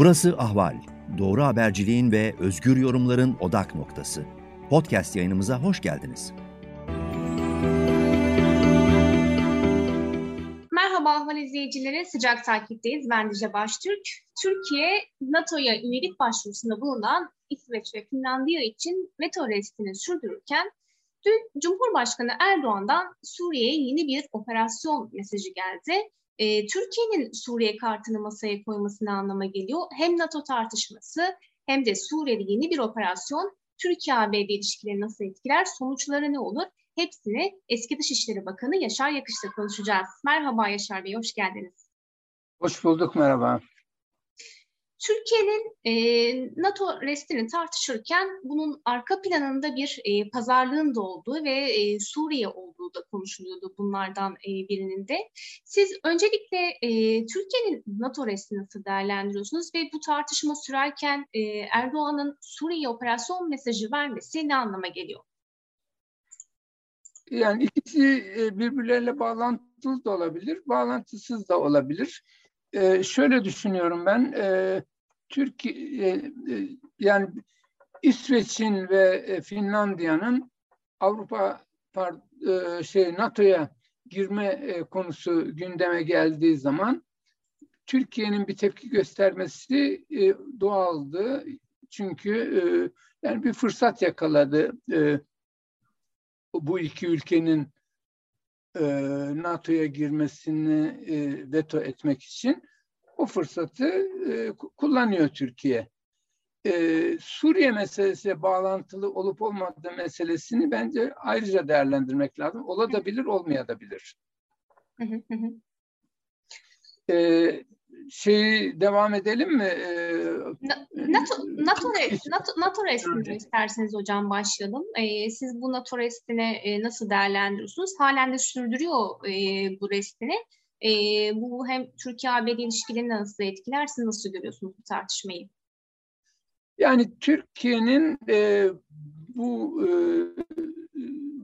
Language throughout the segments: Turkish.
Burası Ahval. Doğru haberciliğin ve özgür yorumların odak noktası. Podcast yayınımıza hoş geldiniz. Merhaba Ahval izleyicileri, sıcak takipteyiz. Ben Dice Baştürk. Türkiye, NATO'ya üyelik başvurusunda bulunan İsveç ve Finlandiya için veto restini sürdürürken dün Cumhurbaşkanı Erdoğan'dan Suriye'ye yeni bir operasyon mesajı geldi e, Türkiye'nin Suriye kartını masaya koymasına anlama geliyor. Hem NATO tartışması hem de Suriye'de yeni bir operasyon Türkiye-ABD ilişkileri nasıl etkiler, sonuçları ne olur? Hepsini eski Dışişleri Bakanı Yaşar Yakış'la konuşacağız. Merhaba Yaşar Bey, hoş geldiniz. Hoş bulduk, merhaba. Türkiye'nin e, NATO restini tartışırken bunun arka planında bir e, pazarlığın da olduğu ve e, Suriye olduğu da konuşuluyordu bunlardan e, birinin de. Siz öncelikle e, Türkiye'nin NATO restini nasıl değerlendiriyorsunuz ve bu tartışma sürerken e, Erdoğan'ın Suriye operasyon mesajı vermesi ne anlama geliyor? Yani ikisi e, birbirleriyle bağlantılı da olabilir, bağlantısız da olabilir. Ee, şöyle düşünüyorum ben, e, Türkiye e, e, yani İsveç'in ve e, Finlandiya'nın Avrupa e, şey NATO'ya girme e, konusu gündeme geldiği zaman Türkiye'nin bir tepki göstermesi e, doğaldı. Çünkü e, yani bir fırsat yakaladı e, bu iki ülkenin e, NATO'ya girmesini e, veto etmek için o fırsatı e, kullanıyor Türkiye. E, Suriye meselesiyle bağlantılı olup olmadığı meselesini bence ayrıca değerlendirmek lazım. Olabilir, olmayabilir. e, şeyi devam edelim mi? Ee, NATO, NATO, NATO, NATO restini isterseniz hocam başlayalım. Ee, siz bu NATO restini e, nasıl değerlendiriyorsunuz? Halen de sürdürüyor e, bu restini. E, bu hem Türkiye-ABD ilişkilerini nasıl etkiler? Siz nasıl görüyorsunuz bu tartışmayı? Yani Türkiye'nin e, bu e,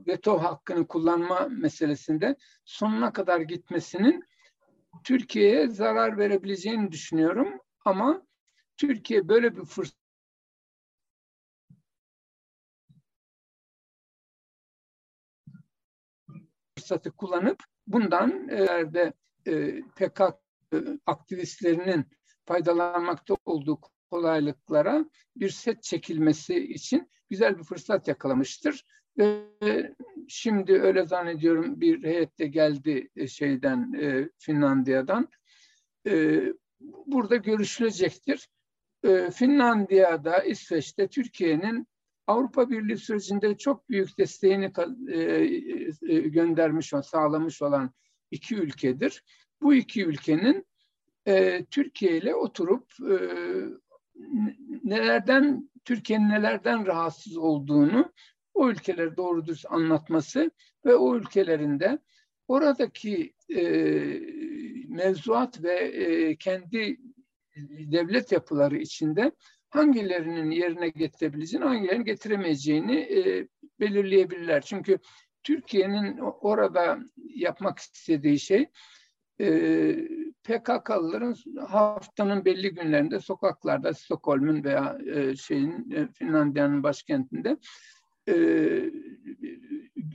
veto hakkını kullanma meselesinde sonuna kadar gitmesinin Türkiye'ye zarar verebileceğini düşünüyorum. Ama Türkiye böyle bir fırsat fırsatı kullanıp bundan e, de e, PKK e, aktivistlerinin faydalanmakta olduğu kolaylıklara bir set çekilmesi için güzel bir fırsat yakalamıştır. Ve şimdi öyle zannediyorum bir heyette geldi e, şeyden e, Finlandiya'dan. E, burada görüşülecektir. E, Finlandiya'da, İsveç'te Türkiye'nin Avrupa Birliği sürecinde çok büyük desteğini e, e, göndermiş, sağlamış olan iki ülkedir. Bu iki ülkenin e, Türkiye ile oturup e, nelerden Türkiye'nin nelerden rahatsız olduğunu o ülkeleri doğru düz anlatması ve o ülkelerinde oradaki e, mevzuat ve e, kendi devlet yapıları içinde hangilerinin yerine getirebileceğini, hangilerinin getiremeyeceğini e, belirleyebilirler. Çünkü Türkiye'nin orada yapmak istediği şey e, PKK'lıların haftanın belli günlerinde sokaklarda Stockholm'un veya e, şeyin e, Finlandiya'nın başkentinde e,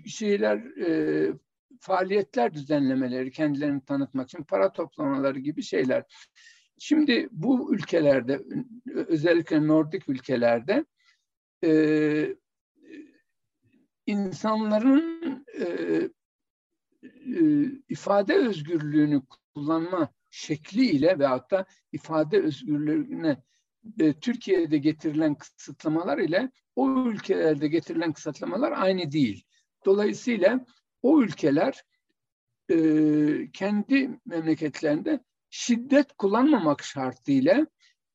şeyler e, faaliyetler düzenlemeleri kendilerini tanıtmak için para toplamaları gibi şeyler. Şimdi bu ülkelerde özellikle Nordik ülkelerde e, insanların e, e, ifade özgürlüğünü kullanma şekliyle veyahut da ifade özgürlüğüne e, Türkiye'de getirilen kısıtlamalar ile o ülkelerde getirilen kısıtlamalar aynı değil. Dolayısıyla o ülkeler e, kendi memleketlerinde şiddet kullanmamak şartıyla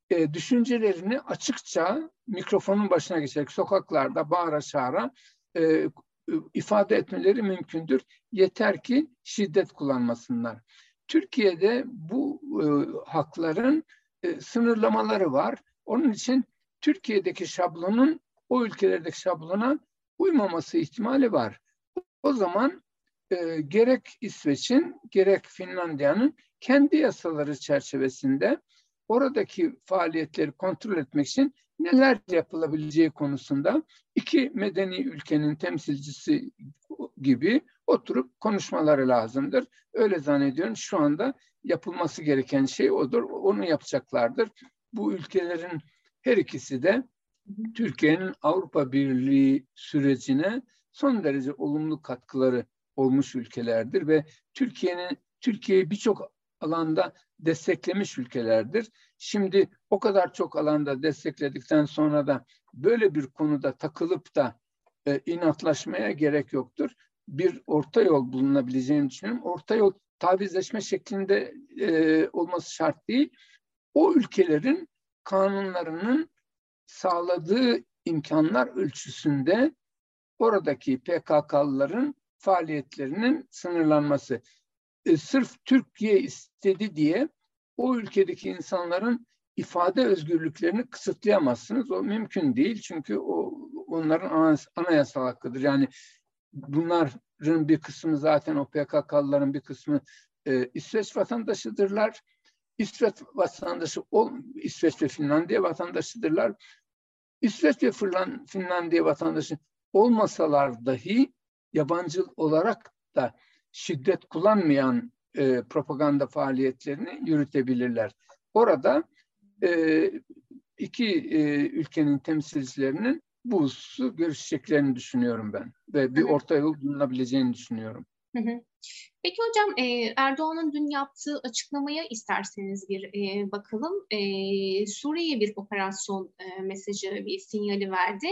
e, düşüncelerini açıkça mikrofonun başına geçerek sokaklarda bağıra çağıra e, ifade etmeleri mümkündür. Yeter ki şiddet kullanmasınlar. Türkiye'de bu e, hakların e, sınırlamaları var. Onun için Türkiye'deki şablonun o ülkelerdeki şablona uymaması ihtimali var. O zaman e, gerek İsveç'in gerek Finlandiya'nın kendi yasaları çerçevesinde oradaki faaliyetleri kontrol etmek için neler yapılabileceği konusunda iki medeni ülkenin temsilcisi gibi oturup konuşmaları lazımdır. Öyle zannediyorum şu anda yapılması gereken şey odur. Onu yapacaklardır. Bu ülkelerin her ikisi de Türkiye'nin Avrupa Birliği sürecine son derece olumlu katkıları olmuş ülkelerdir ve Türkiye'nin Türkiye'yi birçok alanda desteklemiş ülkelerdir. Şimdi o kadar çok alanda destekledikten sonra da böyle bir konuda takılıp da e, inatlaşmaya gerek yoktur. Bir orta yol bulunabileceğini düşünüyorum. Orta yol tavizleşme şeklinde e, olması şart değil. O ülkelerin kanunlarının sağladığı imkanlar ölçüsünde oradaki PKK'lıların faaliyetlerinin sınırlanması. E, sırf Türkiye istedi diye o ülkedeki insanların ifade özgürlüklerini kısıtlayamazsınız. O mümkün değil çünkü o onların anayasal hakkıdır. Yani bunların bir kısmı zaten o PKK'lıların bir kısmı e, İsveç vatandaşıdırlar. İsveç vatandaşı, ol, İsveç ve Finlandiya vatandaşıdırlar. İsveç ve Finlandiya vatandaşı olmasalar dahi yabancı olarak da şiddet kullanmayan e, propaganda faaliyetlerini yürütebilirler. Orada e, iki e, ülkenin temsilcilerinin bu hususu görüşeceklerini düşünüyorum ben ve bir orta yol bulunabileceğini düşünüyorum. Peki hocam Erdoğan'ın dün yaptığı açıklamaya isterseniz bir bakalım. Suriye'ye bir operasyon mesajı, bir sinyali verdi.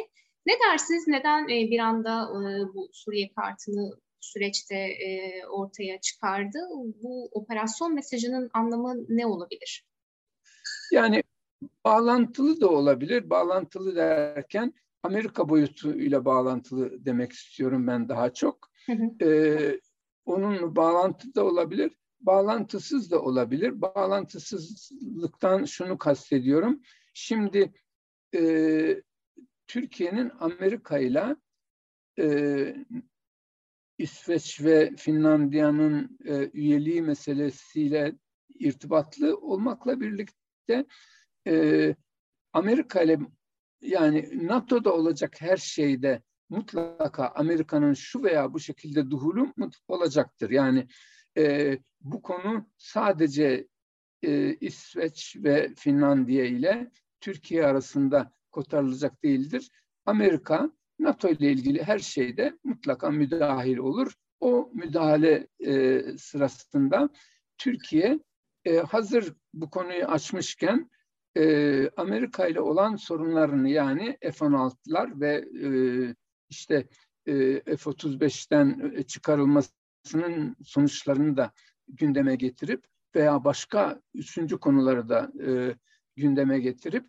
Ne dersiniz? Neden bir anda bu Suriye kartını süreçte ortaya çıkardı? Bu operasyon mesajının anlamı ne olabilir? Yani bağlantılı da olabilir. Bağlantılı derken Amerika boyutuyla bağlantılı demek istiyorum ben daha çok. Ee, onun bağlantı da olabilir, bağlantısız da olabilir. Bağlantısızlıktan şunu kastediyorum. Şimdi e, Türkiye'nin Amerika ile İsveç ve Finlandiya'nın e, üyeliği meselesiyle irtibatlı olmakla birlikte e, Amerika ile yani NATO'da olacak her şeyde mutlaka Amerika'nın şu veya bu şekilde duhulu olacaktır. Yani e, bu konu sadece e, İsveç ve Finlandiya ile Türkiye arasında kotarılacak değildir. Amerika NATO ile ilgili her şeyde mutlaka müdahil olur. O müdahale e, sırasında Türkiye e, hazır bu konuyu açmışken e, Amerika ile olan sorunlarını yani F-16'lar ve e, işte e, F-35'ten e, çıkarılmasının sonuçlarını da gündeme getirip veya başka üçüncü konuları da e, gündeme getirip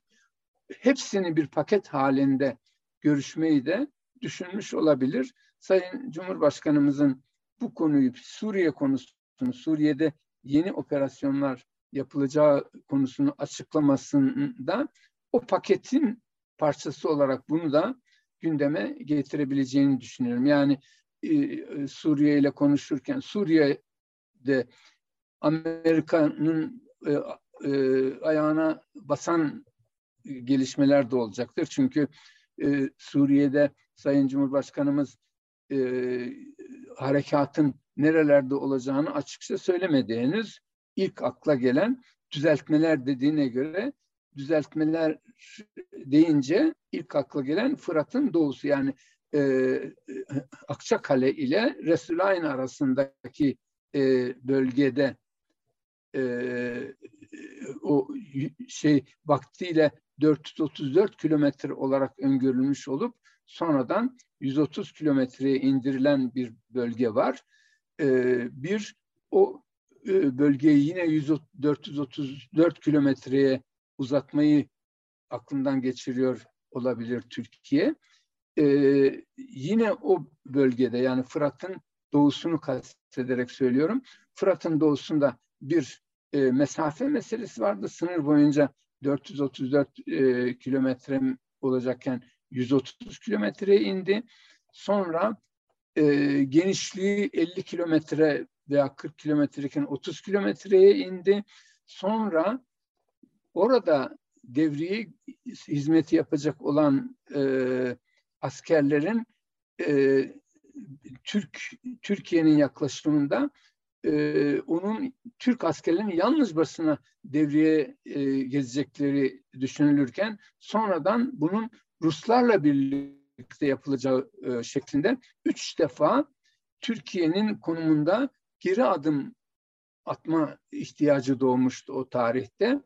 hepsini bir paket halinde görüşmeyi de düşünmüş olabilir. Sayın Cumhurbaşkanımızın bu konuyu Suriye konusunu, Suriye'de yeni operasyonlar yapılacağı konusunu açıklamasında o paketin parçası olarak bunu da gündeme getirebileceğini düşünüyorum. Yani e, e, Suriye ile konuşurken Suriye'de Amerika'nın e, e, ayağına basan gelişmeler de olacaktır. Çünkü e, Suriye'de Sayın Cumhurbaşkanımız e, harekatın nerelerde olacağını açıkça söylemedi henüz. İlk akla gelen düzeltmeler dediğine göre düzeltmeler deyince ilk akla gelen Fırat'ın doğusu yani e, Akçakale ile Resulayn arasındaki e, bölgede e, o şey vaktiyle 434 kilometre olarak öngörülmüş olup sonradan 130 kilometreye indirilen bir bölge var. E, bir o bölgeyi yine 100, 434 kilometreye uzatmayı aklından geçiriyor olabilir Türkiye. Ee, yine o bölgede yani Fırat'ın doğusunu kastederek söylüyorum. Fırat'ın doğusunda bir e, mesafe meselesi vardı. Sınır boyunca 434 e, kilometre olacakken 130 kilometreye indi. Sonra e, genişliği 50 kilometre veya 40 kilometreyken 30 kilometreye indi. Sonra orada devriye hizmeti yapacak olan e, askerlerin e, Türk Türkiye'nin yaklaşımında e, onun Türk askerlerinin yalnız başına devriye e, gezecekleri düşünülürken sonradan bunun Ruslarla birlikte yapılacağı e, şeklinde üç defa Türkiye'nin konumunda geri adım atma ihtiyacı doğmuştu o tarihte.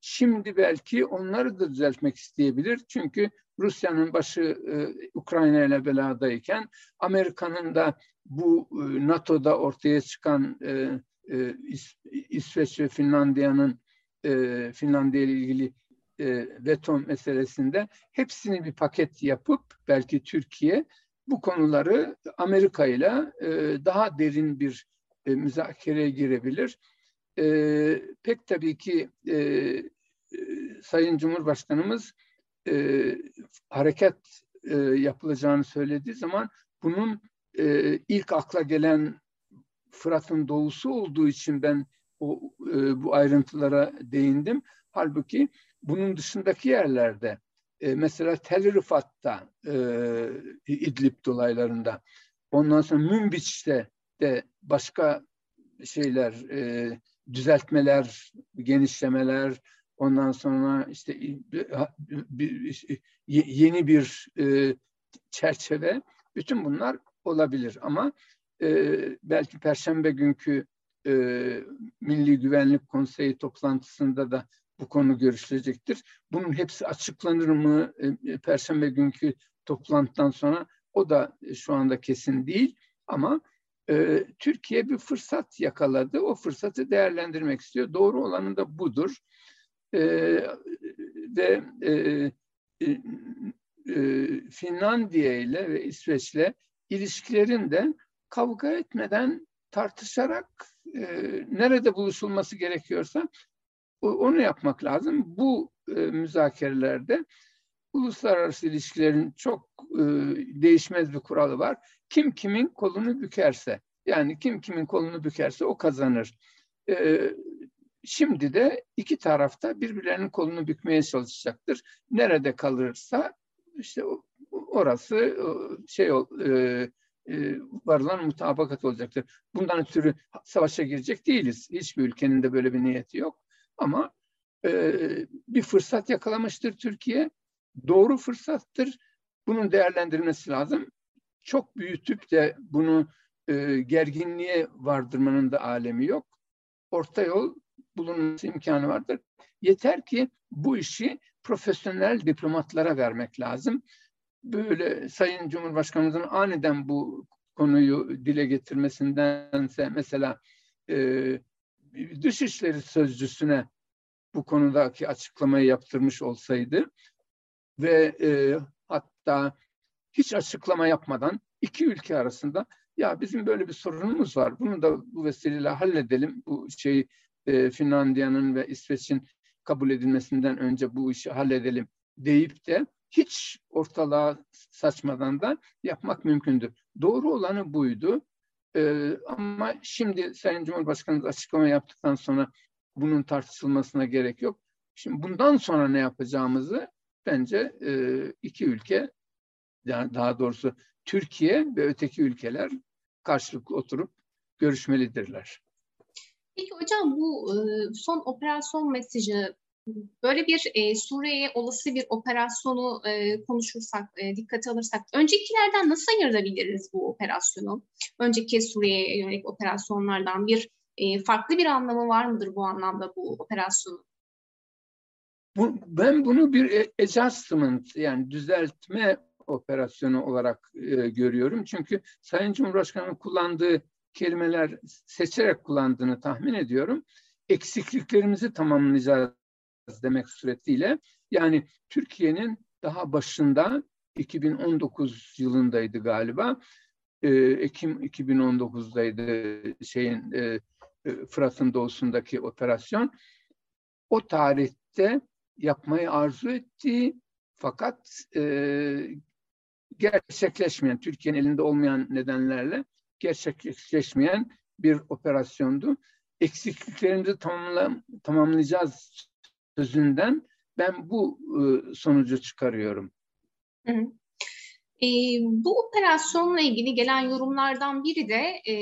Şimdi belki onları da düzeltmek isteyebilir. Çünkü Rusya'nın başı e, Ukrayna ile beladayken Amerika'nın da bu e, NATO'da ortaya çıkan e, e, İs, İsveç ve Finlandiya'nın e, Finlandiya ile ilgili e, veto meselesinde hepsini bir paket yapıp belki Türkiye bu konuları Amerika ile e, daha derin bir e, müzakereye girebilir. E, pek tabii ki e, Sayın Cumhurbaşkanımız hareket yapılacağını söylediği zaman bunun ilk akla gelen Fırat'ın doğusu olduğu için ben o bu ayrıntılara değindim. Halbuki bunun dışındaki yerlerde e, mesela Tel Rifat'ta e, İdlib dolaylarında. Ondan sonra Münbiç'te de başka şeyler e, düzeltmeler, genişlemeler, ondan sonra işte yeni bir e, çerçeve, bütün bunlar olabilir ama e, belki Perşembe günkü e, Milli Güvenlik Konseyi toplantısında da bu konu görüşülecektir. Bunun hepsi açıklanır mı e, Perşembe günkü toplantıdan sonra o da şu anda kesin değil ama e, Türkiye bir fırsat yakaladı. O fırsatı değerlendirmek istiyor. Doğru olanı da budur. E, ve e, e, e, Finlandiya ile ve İsveç'le ilişkilerin de kavga etmeden tartışarak e, nerede buluşulması gerekiyorsa onu yapmak lazım. Bu e, müzakerelerde uluslararası ilişkilerin çok e, değişmez bir kuralı var. Kim kimin kolunu bükerse, yani kim kimin kolunu bükerse o kazanır. E, şimdi de iki tarafta birbirlerinin kolunu bükmeye çalışacaktır. Nerede kalırsa işte orası şey e, e, varılan mutabakat olacaktır. Bundan ötürü savaşa girecek değiliz. Hiçbir ülkenin de böyle bir niyeti yok. Ama e, bir fırsat yakalamıştır Türkiye. Doğru fırsattır. Bunun değerlendirilmesi lazım. Çok büyütüp de bunu e, gerginliğe vardırmanın da alemi yok. Orta yol bulunması imkanı vardır. Yeter ki bu işi profesyonel diplomatlara vermek lazım. Böyle Sayın Cumhurbaşkanımızın aniden bu konuyu dile getirmesindense mesela e, Dışişleri Sözcüsüne bu konudaki açıklamayı yaptırmış olsaydı ve e, hatta hiç açıklama yapmadan iki ülke arasında ya bizim böyle bir sorunumuz var. Bunu da bu vesileyle halledelim. Bu şey e, Finlandiya'nın ve İsveç'in kabul edilmesinden önce bu işi halledelim deyip de hiç ortalığa saçmadan da yapmak mümkündür. Doğru olanı buydu. Ee, ama şimdi Sayın Cumhurbaşkanımız açıklama yaptıktan sonra bunun tartışılmasına gerek yok. Şimdi bundan sonra ne yapacağımızı bence e, iki ülke, yani daha doğrusu Türkiye ve öteki ülkeler karşılıklı oturup görüşmelidirler. Peki hocam bu e, son operasyon mesajı böyle bir e, Suriye'ye olası bir operasyonu e, konuşursak, e, dikkate alırsak öncekilerden nasıl ayırabiliriz bu operasyonu? Önceki Suriye'ye yönelik operasyonlardan bir e, farklı bir anlamı var mıdır bu anlamda bu operasyonun? Bu, ben bunu bir e, adjustment yani düzeltme operasyonu olarak e, görüyorum. Çünkü Sayın Cumhurbaşkanı'nın kullandığı kelimeler seçerek kullandığını tahmin ediyorum. Eksikliklerimizi tamamlayacağız demek suretiyle yani Türkiye'nin daha başında 2019 yılındaydı galiba. E, Ekim 2019'daydı şeyin e, e, Fırat'ın doğusundaki operasyon. O tarihte yapmayı arzu ettiği fakat e, gerçekleşmeyen, Türkiye'nin elinde olmayan nedenlerle gerçekleşmeyen bir operasyondu. Eksikliklerimizi tamamla, tamamlayacağız sözünden ben bu e, sonucu çıkarıyorum. Hı. E, bu operasyonla ilgili gelen yorumlardan biri de e,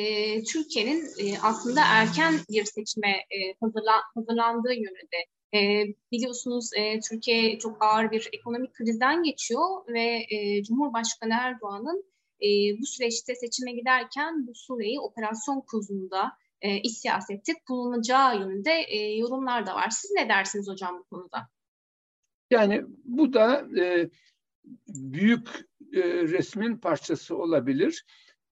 Türkiye'nin e, aslında erken bir seçime e, hazırla, hazırlandığı yönünde. E, biliyorsunuz e, Türkiye çok ağır bir ekonomik krizden geçiyor ve e, Cumhurbaşkanı Erdoğan'ın e, bu süreçte seçime giderken bu Suriye'yi operasyon kuzunda e, iç siyasette kullanacağı yönünde e, yorumlar da var. Siz ne dersiniz hocam bu konuda? Yani bu da e, büyük e, resmin parçası olabilir.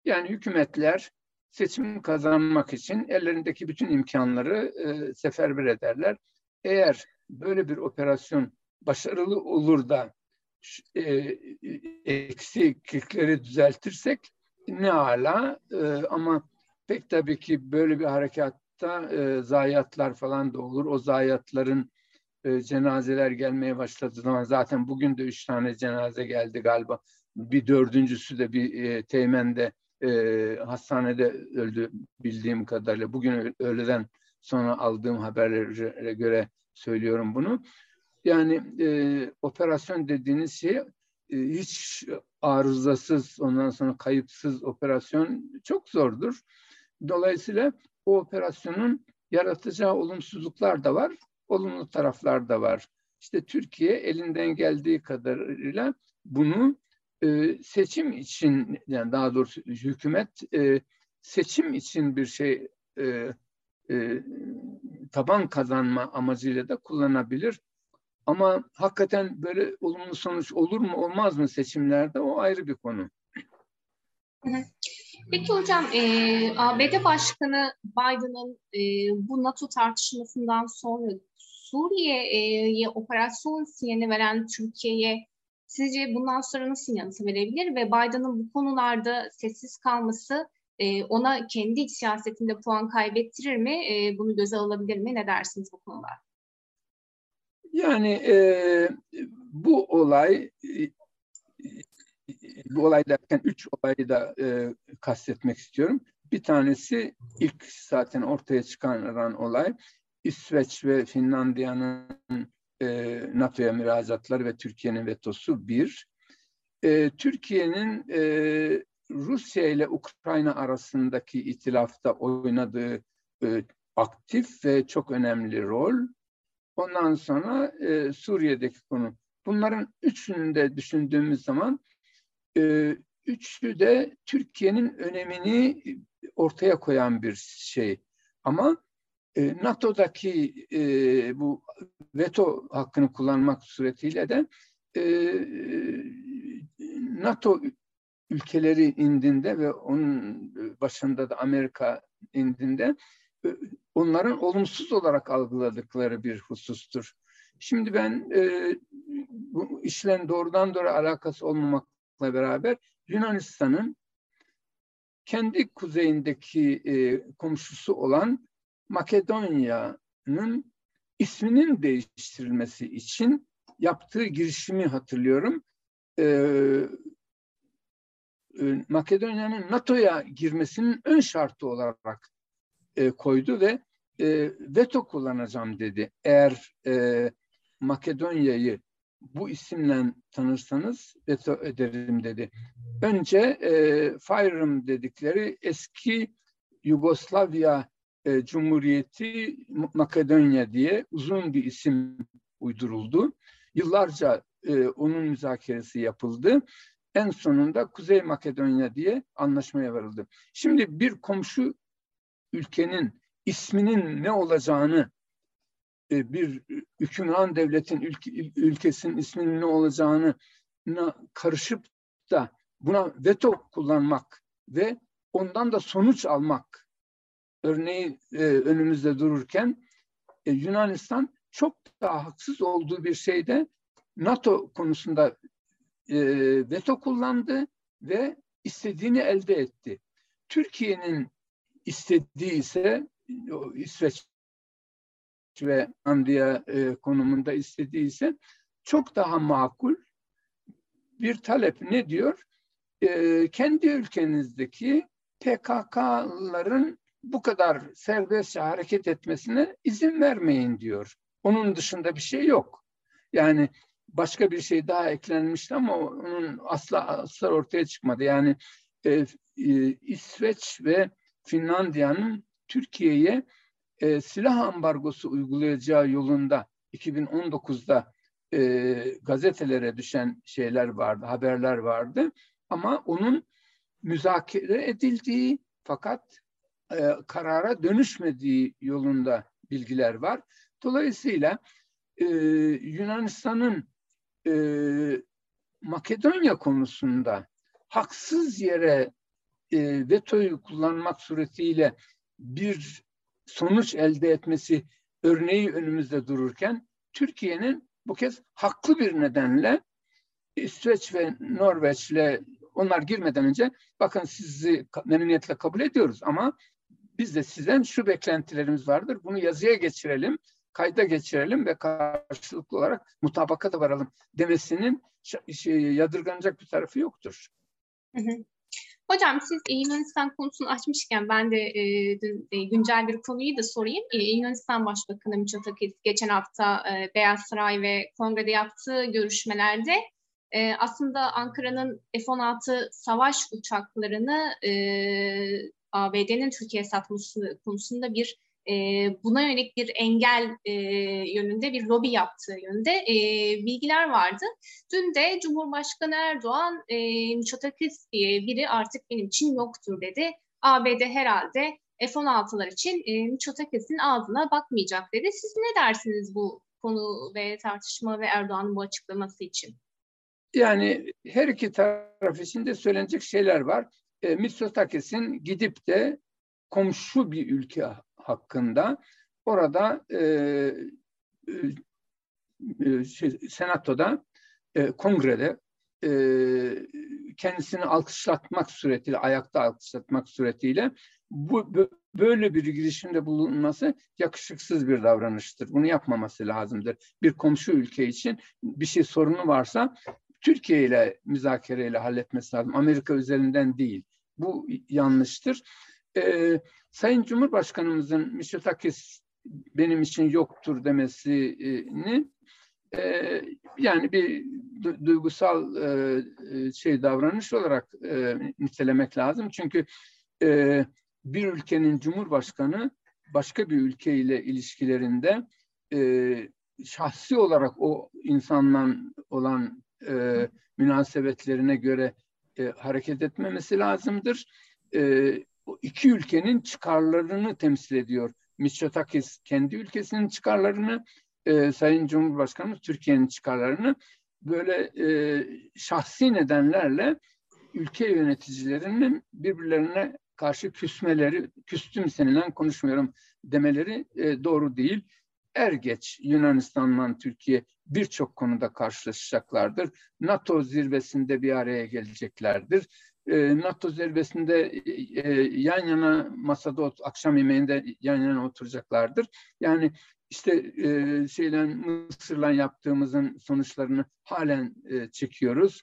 Yani hükümetler seçim kazanmak için ellerindeki bütün imkanları e, seferber ederler. Eğer böyle bir operasyon başarılı olur da e, eksiklikleri düzeltirsek ne ala e, ama pek tabii ki böyle bir harekatta e, zayiatlar falan da olur. O zayiatların e, cenazeler gelmeye başladığı zaman zaten bugün de üç tane cenaze geldi galiba. Bir dördüncüsü de bir e, teğmende e, hastanede öldü bildiğim kadarıyla. Bugün öğleden sonra aldığım haberlere göre söylüyorum bunu. Yani e, operasyon dediğiniz şey e, hiç arızasız, ondan sonra kayıpsız operasyon çok zordur. Dolayısıyla o operasyonun yaratacağı olumsuzluklar da var, olumlu taraflar da var. İşte Türkiye elinden geldiği kadarıyla bunu e, seçim için, yani daha doğrusu hükümet e, seçim için bir şey e, e, taban kazanma amacıyla da kullanabilir. Ama hakikaten böyle olumlu sonuç olur mu olmaz mı seçimlerde o ayrı bir konu. Peki hocam, e, ABD Başkanı Biden'ın e, bu NATO tartışmasından sonra Suriye'ye operasyon sinyali veren Türkiye'ye sizce bundan sonra nasıl yanıt verebilir ve Biden'ın bu konularda sessiz kalması e, ona kendi siyasetinde puan kaybettirir mi? E, bunu göze alabilir mi? Ne dersiniz bu konuda? Yani e, bu olay bu olay derken üç olayı da e, kastetmek istiyorum. Bir tanesi ilk zaten ortaya çıkan olay İsveç ve Finlandiya'nın e, NATO'ya müracaatları ve Türkiye'nin vetosu bir. E, Türkiye'nin e, Rusya ile Ukrayna arasındaki itilafta oynadığı e, aktif ve çok önemli rol. Ondan sonra e, Suriye'deki konu. Bunların üçünü de düşündüğümüz zaman e, üçü de Türkiye'nin önemini ortaya koyan bir şey. Ama e, NATO'daki e, bu veto hakkını kullanmak suretiyle de e, NATO ülkeleri indinde ve onun başında da Amerika indinde e, onların olumsuz olarak algıladıkları bir husustur. Şimdi ben e, bu işlerin doğrudan doğru alakası olmamakla beraber Yunanistan'ın kendi kuzeyindeki e, komşusu olan Makedonya'nın isminin değiştirilmesi için yaptığı girişimi hatırlıyorum. Ee, Makedonya'nın NATO'ya girmesinin ön şartı olarak e, koydu ve e, veto kullanacağım dedi. Eğer e, Makedonya'yı bu isimle tanırsanız veto ederim dedi. Önce e, Fyrom dedikleri eski Yugoslavya e, Cumhuriyeti Makedonya diye uzun bir isim uyduruldu. Yıllarca e, onun müzakeresi yapıldı. En sonunda Kuzey Makedonya diye anlaşmaya varıldı. Şimdi bir komşu ülkenin isminin ne olacağını e, bir hükümran devletin ülke, ülkesinin isminin ne olacağını karışıp da buna veto kullanmak ve ondan da sonuç almak örneği e, önümüzde dururken e, Yunanistan çok daha haksız olduğu bir şeyde NATO konusunda veto kullandı ve istediğini elde etti. Türkiye'nin istediği ise İsveç ve Andiya e, konumunda istediği ise çok daha makul bir talep ne diyor? E, kendi ülkenizdeki PKK'ların bu kadar serbestçe hareket etmesine izin vermeyin diyor. Onun dışında bir şey yok. Yani başka bir şey daha eklenmişti ama onun asla asla ortaya çıkmadı. Yani e, e, İsveç ve Finlandiya'nın Türkiye'ye e, silah ambargosu uygulayacağı yolunda 2019'da e, gazetelere düşen şeyler vardı, haberler vardı. Ama onun müzakere edildiği fakat e, karara dönüşmediği yolunda bilgiler var. Dolayısıyla e, Yunanistan'ın e, Makedonya konusunda haksız yere e, vetoyu kullanmak suretiyle bir sonuç elde etmesi örneği önümüzde dururken Türkiye'nin bu kez haklı bir nedenle İsveç ve Norveç'le onlar girmeden önce bakın sizi memnuniyetle kabul ediyoruz ama biz de sizden şu beklentilerimiz vardır. Bunu yazıya geçirelim, kayda geçirelim ve karşılıklı olarak mutabakata varalım demesinin şey, yadırganacak bir tarafı yoktur. Hı hı. Hocam siz Yunanistan konusunu açmışken ben de e, dün e, güncel bir konuyu da sorayım. E, Yunanistan Başbakanı Mitsotakis geçen hafta e, Beyaz Saray ve Kongre'de yaptığı görüşmelerde e, aslında Ankara'nın F-16 savaş uçaklarını e, ABD'nin Türkiye'ye satması konusunda bir e, buna yönelik bir engel e, yönünde bir lobi yaptığı yönünde e, bilgiler vardı. Dün de Cumhurbaşkanı Erdoğan e, Mitsotakis diye biri artık benim için yoktur dedi. ABD herhalde F-16'lar için e, Mitsotakis'in ağzına bakmayacak dedi. Siz ne dersiniz bu konu ve tartışma ve Erdoğan'ın bu açıklaması için? Yani her iki taraf için de söylenecek şeyler var. E, Mitsotakis'in gidip de komşu bir ülke hakkında orada e, e, şey, senatoda, e, kongrede e, kendisini alkışlatmak suretiyle, ayakta alkışlatmak suretiyle bu böyle bir girişimde bulunması yakışıksız bir davranıştır. Bunu yapmaması lazımdır. Bir komşu ülke için bir şey sorunu varsa Türkiye ile müzakereyle halletmesi lazım. Amerika üzerinden değil. Bu yanlıştır. Ee, Sayın Cumhurbaşkanımızın Mitsotakis benim için yoktur demesini e, yani bir du duygusal e, e, şey davranış olarak e, nitelemek lazım. Çünkü e, bir ülkenin cumhurbaşkanı başka bir ülkeyle ilişkilerinde e, şahsi olarak o insanla olan e, münasebetlerine göre e, hareket etmemesi lazımdır. E, o iki ülkenin çıkarlarını temsil ediyor. Mitsotakis kendi ülkesinin çıkarlarını, e, Sayın Cumhurbaşkanı Türkiye'nin çıkarlarını böyle e, şahsi nedenlerle ülke yöneticilerinin birbirlerine karşı küsmeleri, küstüm seninle konuşmuyorum demeleri e, doğru değil. Er geç Yunanistan'la Türkiye birçok konuda karşılaşacaklardır. NATO zirvesinde bir araya geleceklerdir. Ee, NATO zirvesinde e, yan yana masada akşam yemeğinde yan yana oturacaklardır. Yani işte e, şeyle Mısır'la yaptığımızın sonuçlarını halen e, çekiyoruz.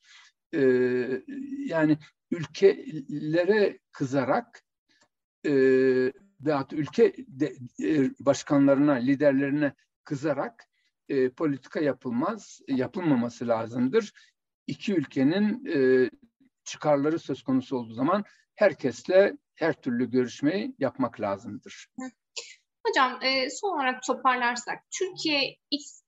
E, yani ülkelere kızarak e, veyahut ülke de, e, başkanlarına, liderlerine kızarak e, politika yapılmaz, yapılmaması lazımdır. İki ülkenin e, çıkarları söz konusu olduğu zaman herkesle her türlü görüşmeyi yapmak lazımdır. Hocam e, son olarak toparlarsak Türkiye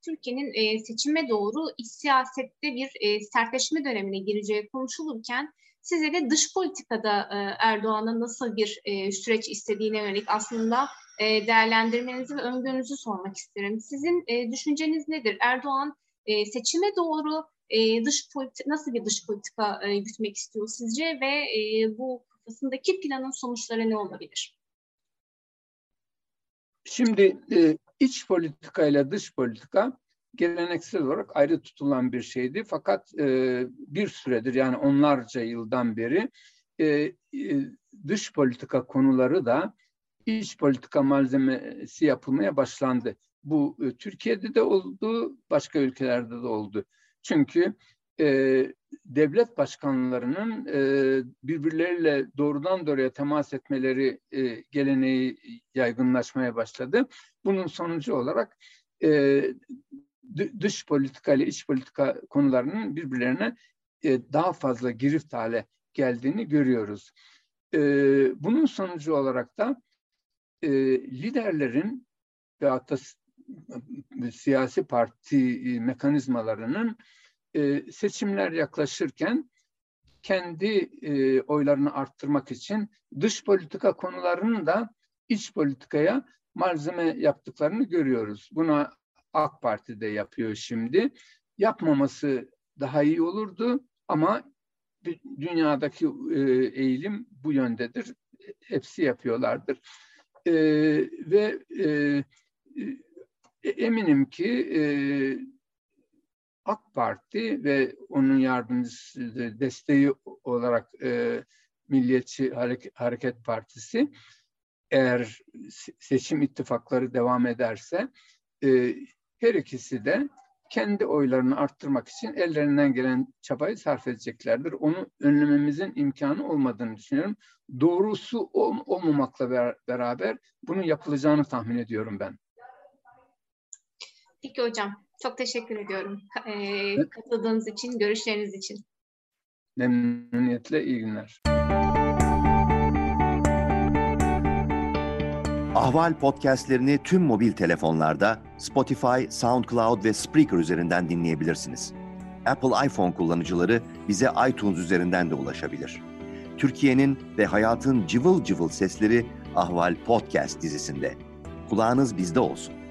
Türkiye'nin e, seçime doğru siyasette bir e, sertleşme dönemine gireceği konuşulurken size de dış politikada e, Erdoğan'ın nasıl bir e, süreç istediğine yönelik aslında e, değerlendirmenizi ve öngörünüzü sormak isterim. Sizin e, düşünceniz nedir? Erdoğan e, seçime doğru e, dış politika, nasıl bir dış politika e, gütmek istiyor sizce ve e, bu kafasındaki planın sonuçları ne olabilir? Şimdi e, iç politika ile dış politika geleneksel olarak ayrı tutulan bir şeydi. Fakat e, bir süredir yani onlarca yıldan beri e, e, dış politika konuları da iç politika malzemesi yapılmaya başlandı. Bu e, Türkiye'de de oldu, başka ülkelerde de oldu. Çünkü e, devlet başkanlarının e, birbirleriyle doğrudan doğruya temas etmeleri e, geleneği yaygınlaşmaya başladı. Bunun sonucu olarak e, dış politika ile iç politika konularının birbirlerine e, daha fazla girift hale geldiğini görüyoruz. E, bunun sonucu olarak da e, liderlerin ve hatta siyasi parti e, mekanizmalarının e, seçimler yaklaşırken kendi e, oylarını arttırmak için dış politika konularının da iç politikaya malzeme yaptıklarını görüyoruz. Buna AK Parti de yapıyor şimdi. Yapmaması daha iyi olurdu ama dünyadaki eğilim bu yöndedir. Hepsi yapıyorlardır. Ve eminim ki e, AK Parti ve onun yardımcısı desteği olarak e, Milliyetçi Hareket, Hareket Partisi eğer seçim ittifakları devam ederse e, her ikisi de kendi oylarını arttırmak için ellerinden gelen çabayı sarf edeceklerdir. Onu önlememizin imkanı olmadığını düşünüyorum. Doğrusu ol, olmamakla beraber bunun yapılacağını tahmin ediyorum ben. Peki hocam. Çok teşekkür ediyorum e, katıldığınız için, görüşleriniz için. Memnuniyetle iyi günler. Ahval podcastlerini tüm mobil telefonlarda Spotify, SoundCloud ve Spreaker üzerinden dinleyebilirsiniz. Apple iPhone kullanıcıları bize iTunes üzerinden de ulaşabilir. Türkiye'nin ve hayatın cıvıl cıvıl sesleri Ahval Podcast dizisinde. Kulağınız bizde olsun.